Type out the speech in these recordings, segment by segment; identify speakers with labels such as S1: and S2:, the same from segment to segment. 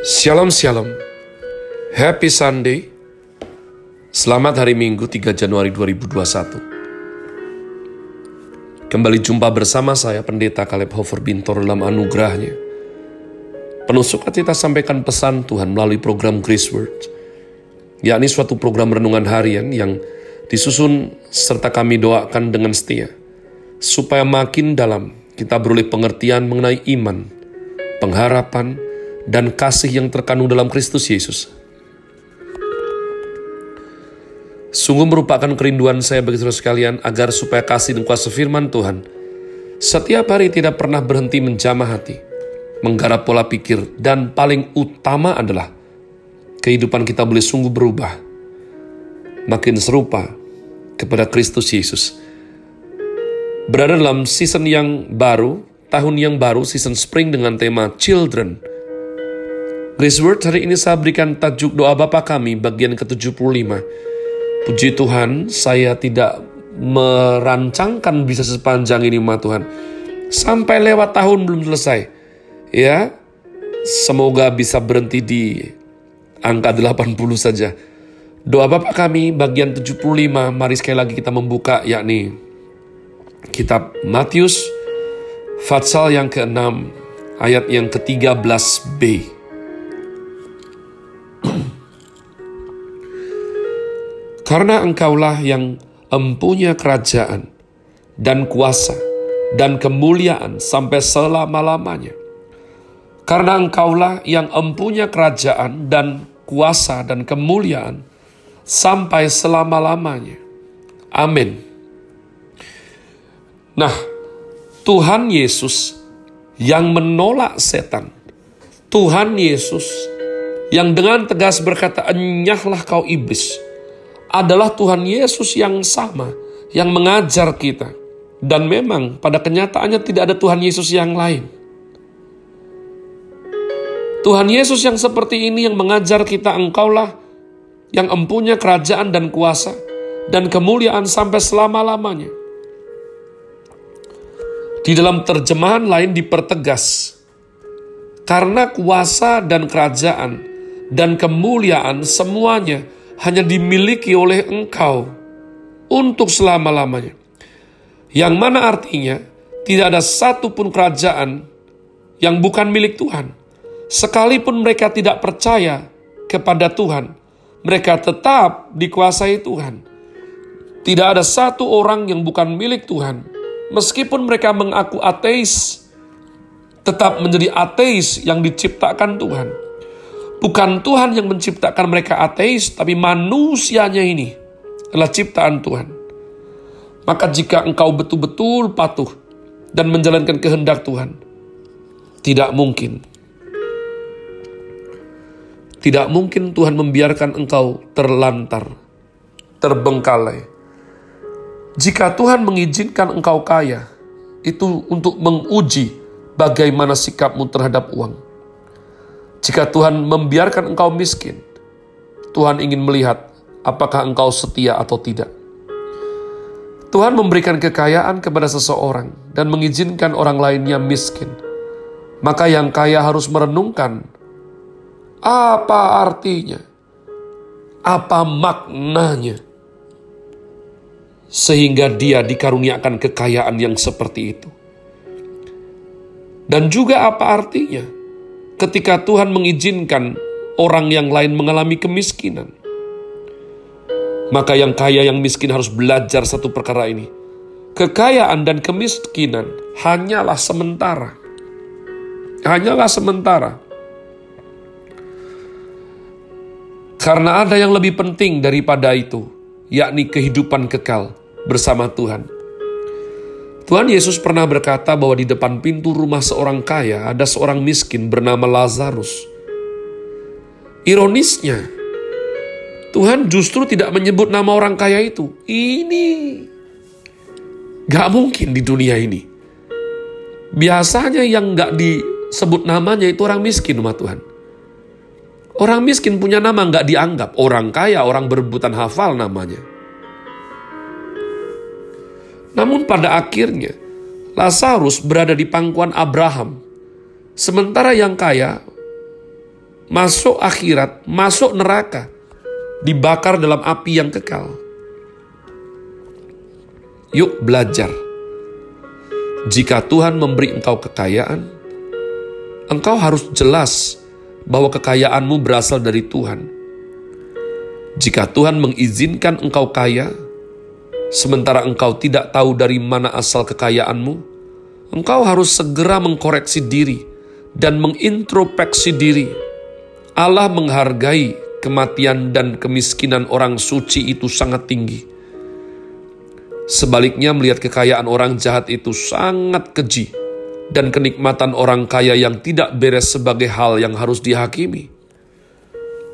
S1: Shalom Shalom. Happy Sunday. Selamat hari Minggu 3 Januari 2021 Kembali jumpa bersama saya Pendeta Kaleb Hofer Bintor dalam anugerahnya. Penuh sukacita sampaikan pesan Tuhan melalui program Grace Word yakni suatu program renungan harian yang disusun serta kami doakan dengan setia supaya makin dalam kita beroleh pengertian mengenai iman, pengharapan, dan kasih yang terkandung dalam Kristus Yesus. Sungguh merupakan kerinduan saya bagi saudara sekalian agar supaya kasih dan kuasa firman Tuhan setiap hari tidak pernah berhenti menjamah hati, menggarap pola pikir, dan paling utama adalah kehidupan kita boleh sungguh berubah, makin serupa kepada Kristus Yesus. Berada dalam season yang baru, tahun yang baru, season spring dengan tema Children – Grace Word hari ini saya berikan tajuk doa Bapa kami bagian ke-75. Puji Tuhan, saya tidak merancangkan bisa sepanjang ini, Ma Tuhan. Sampai lewat tahun belum selesai. Ya, semoga bisa berhenti di angka 80 saja. Doa Bapa kami bagian 75, mari sekali lagi kita membuka yakni kitab Matius Fatsal yang ke-6 ayat yang ke-13b. Karena engkaulah yang empunya kerajaan dan kuasa dan kemuliaan sampai selama-lamanya. Karena engkaulah yang empunya kerajaan dan kuasa dan kemuliaan sampai selama-lamanya. Amin. Nah, Tuhan Yesus yang menolak setan. Tuhan Yesus yang dengan tegas berkata, "Enyahlah kau iblis." Adalah Tuhan Yesus yang sama, yang mengajar kita. Dan memang pada kenyataannya tidak ada Tuhan Yesus yang lain. Tuhan Yesus yang seperti ini yang mengajar kita engkaulah yang empunya kerajaan dan kuasa dan kemuliaan sampai selama-lamanya. Di dalam terjemahan lain dipertegas, karena kuasa dan kerajaan dan kemuliaan semuanya hanya dimiliki oleh engkau untuk selama-lamanya. Yang mana artinya tidak ada satupun kerajaan yang bukan milik Tuhan. Sekalipun mereka tidak percaya kepada Tuhan, mereka tetap dikuasai Tuhan. Tidak ada satu orang yang bukan milik Tuhan. Meskipun mereka mengaku ateis, tetap menjadi ateis yang diciptakan Tuhan Bukan Tuhan yang menciptakan mereka ateis, tapi manusianya ini adalah ciptaan Tuhan. Maka jika engkau betul-betul patuh dan menjalankan kehendak Tuhan, tidak mungkin. Tidak mungkin Tuhan membiarkan engkau terlantar, terbengkalai. Jika Tuhan mengizinkan engkau kaya, itu untuk menguji bagaimana sikapmu terhadap uang jika Tuhan membiarkan engkau miskin, Tuhan ingin melihat apakah engkau setia atau tidak. Tuhan memberikan kekayaan kepada seseorang dan mengizinkan orang lainnya miskin. Maka yang kaya harus merenungkan apa artinya, apa maknanya, sehingga dia dikaruniakan kekayaan yang seperti itu. Dan juga apa artinya ketika Tuhan mengizinkan orang yang lain mengalami kemiskinan. Maka yang kaya yang miskin harus belajar satu perkara ini. Kekayaan dan kemiskinan hanyalah sementara. Hanyalah sementara. Karena ada yang lebih penting daripada itu, yakni kehidupan kekal bersama Tuhan. Tuhan Yesus pernah berkata bahwa di depan pintu rumah seorang kaya ada seorang miskin bernama Lazarus. Ironisnya, Tuhan justru tidak menyebut nama orang kaya itu. Ini gak mungkin di dunia ini. Biasanya yang gak disebut namanya itu orang miskin umat Tuhan. Orang miskin punya nama gak dianggap. Orang kaya, orang berebutan hafal namanya. Namun pada akhirnya, Lazarus berada di pangkuan Abraham. Sementara yang kaya, masuk akhirat, masuk neraka, dibakar dalam api yang kekal. Yuk belajar. Jika Tuhan memberi engkau kekayaan, engkau harus jelas bahwa kekayaanmu berasal dari Tuhan. Jika Tuhan mengizinkan engkau kaya, sementara engkau tidak tahu dari mana asal kekayaanmu, engkau harus segera mengkoreksi diri dan mengintrospeksi diri. Allah menghargai kematian dan kemiskinan orang suci itu sangat tinggi. Sebaliknya melihat kekayaan orang jahat itu sangat keji dan kenikmatan orang kaya yang tidak beres sebagai hal yang harus dihakimi.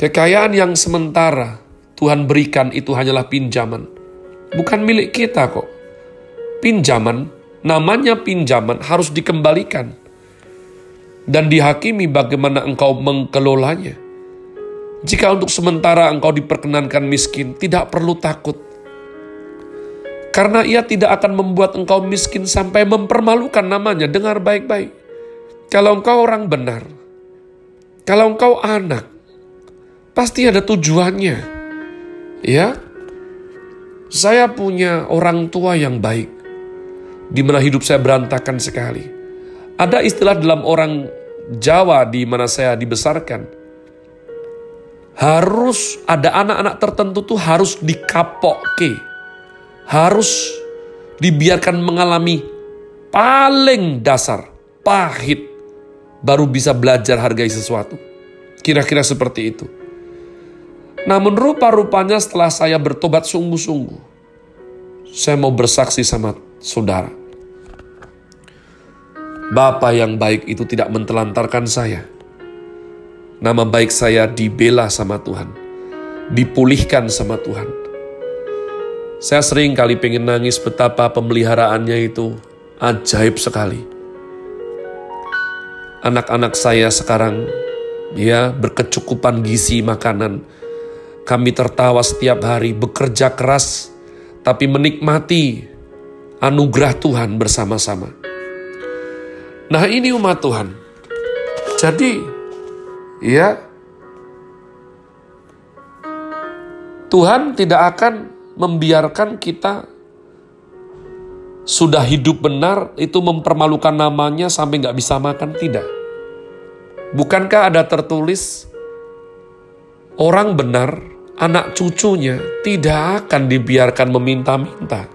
S1: Kekayaan yang sementara Tuhan berikan itu hanyalah pinjaman, bukan milik kita kok. Pinjaman, namanya pinjaman harus dikembalikan dan dihakimi bagaimana engkau mengelolanya. Jika untuk sementara engkau diperkenankan miskin, tidak perlu takut karena ia tidak akan membuat engkau miskin sampai mempermalukan namanya. Dengar baik-baik. Kalau engkau orang benar, kalau engkau anak, pasti ada tujuannya. Ya, saya punya orang tua yang baik, di mana hidup saya berantakan sekali. Ada istilah dalam orang Jawa di mana saya dibesarkan, harus ada anak-anak tertentu tuh harus dikapoke harus dibiarkan mengalami paling dasar, pahit, baru bisa belajar hargai sesuatu. Kira-kira seperti itu. Namun rupa-rupanya setelah saya bertobat sungguh-sungguh, saya mau bersaksi sama saudara. Bapak yang baik itu tidak mentelantarkan saya. Nama baik saya dibela sama Tuhan, dipulihkan sama Tuhan saya sering kali pengen nangis betapa pemeliharaannya itu ajaib sekali. Anak-anak saya sekarang ya berkecukupan gizi makanan. Kami tertawa setiap hari, bekerja keras, tapi menikmati anugerah Tuhan bersama-sama. Nah ini umat Tuhan. Jadi, ya, Tuhan tidak akan membiarkan kita sudah hidup benar itu mempermalukan namanya sampai nggak bisa makan tidak. Bukankah ada tertulis orang benar anak cucunya tidak akan dibiarkan meminta-minta.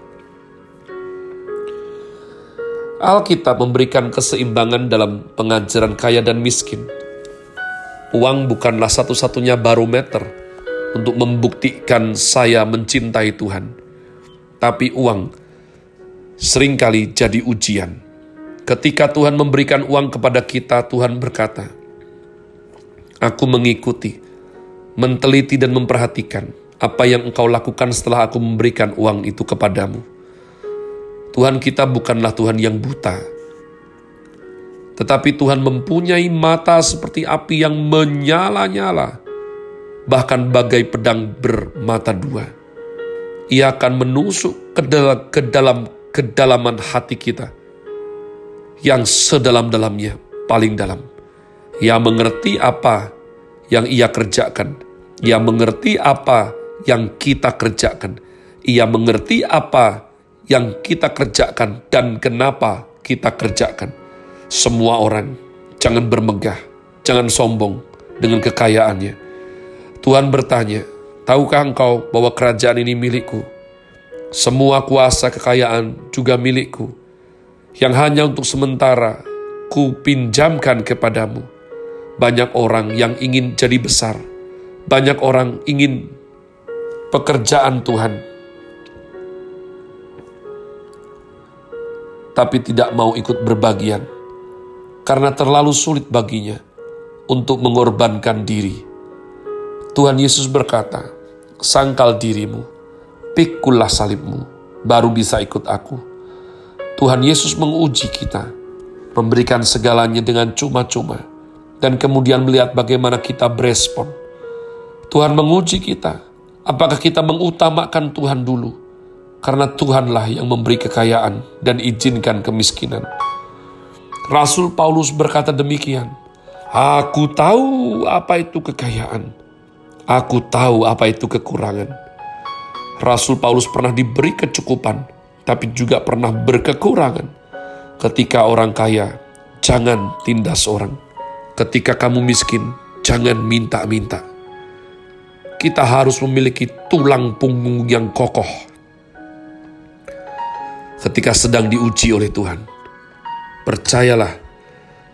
S1: Alkitab memberikan keseimbangan dalam pengajaran kaya dan miskin. Uang bukanlah satu-satunya barometer untuk membuktikan saya mencintai Tuhan. Tapi uang sering kali jadi ujian. Ketika Tuhan memberikan uang kepada kita, Tuhan berkata, Aku mengikuti, menteliti dan memperhatikan apa yang engkau lakukan setelah aku memberikan uang itu kepadamu. Tuhan kita bukanlah Tuhan yang buta, tetapi Tuhan mempunyai mata seperti api yang menyala-nyala bahkan bagai pedang bermata dua. Ia akan menusuk ke dalam, ke dalam kedalaman hati kita yang sedalam-dalamnya paling dalam. Ia mengerti apa yang ia kerjakan. Ia mengerti apa yang kita kerjakan. Ia mengerti apa yang kita kerjakan dan kenapa kita kerjakan. Semua orang jangan bermegah, jangan sombong dengan kekayaannya Tuhan bertanya, Tahukah engkau bahwa kerajaan ini milikku? Semua kuasa kekayaan juga milikku, yang hanya untuk sementara ku pinjamkan kepadamu. Banyak orang yang ingin jadi besar, banyak orang ingin pekerjaan Tuhan, tapi tidak mau ikut berbagian karena terlalu sulit baginya untuk mengorbankan diri. Tuhan Yesus berkata, sangkal dirimu, pikulah salibmu, baru bisa ikut aku. Tuhan Yesus menguji kita, memberikan segalanya dengan cuma-cuma, dan kemudian melihat bagaimana kita berespon. Tuhan menguji kita, apakah kita mengutamakan Tuhan dulu, karena Tuhanlah yang memberi kekayaan dan izinkan kemiskinan. Rasul Paulus berkata demikian, Aku tahu apa itu kekayaan. Aku tahu apa itu kekurangan. Rasul Paulus pernah diberi kecukupan, tapi juga pernah berkekurangan. Ketika orang kaya, jangan tindas orang. Ketika kamu miskin, jangan minta-minta. Kita harus memiliki tulang punggung yang kokoh. Ketika sedang diuji oleh Tuhan, percayalah,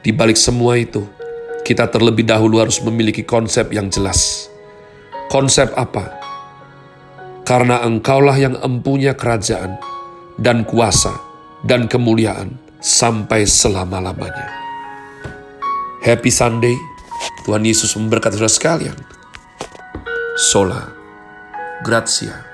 S1: di balik semua itu, kita terlebih dahulu harus memiliki konsep yang jelas. Konsep apa? Karena engkaulah yang empunya kerajaan dan kuasa dan kemuliaan sampai selama-lamanya. Happy Sunday, Tuhan Yesus memberkati saudara sekalian. Sola, Gracia.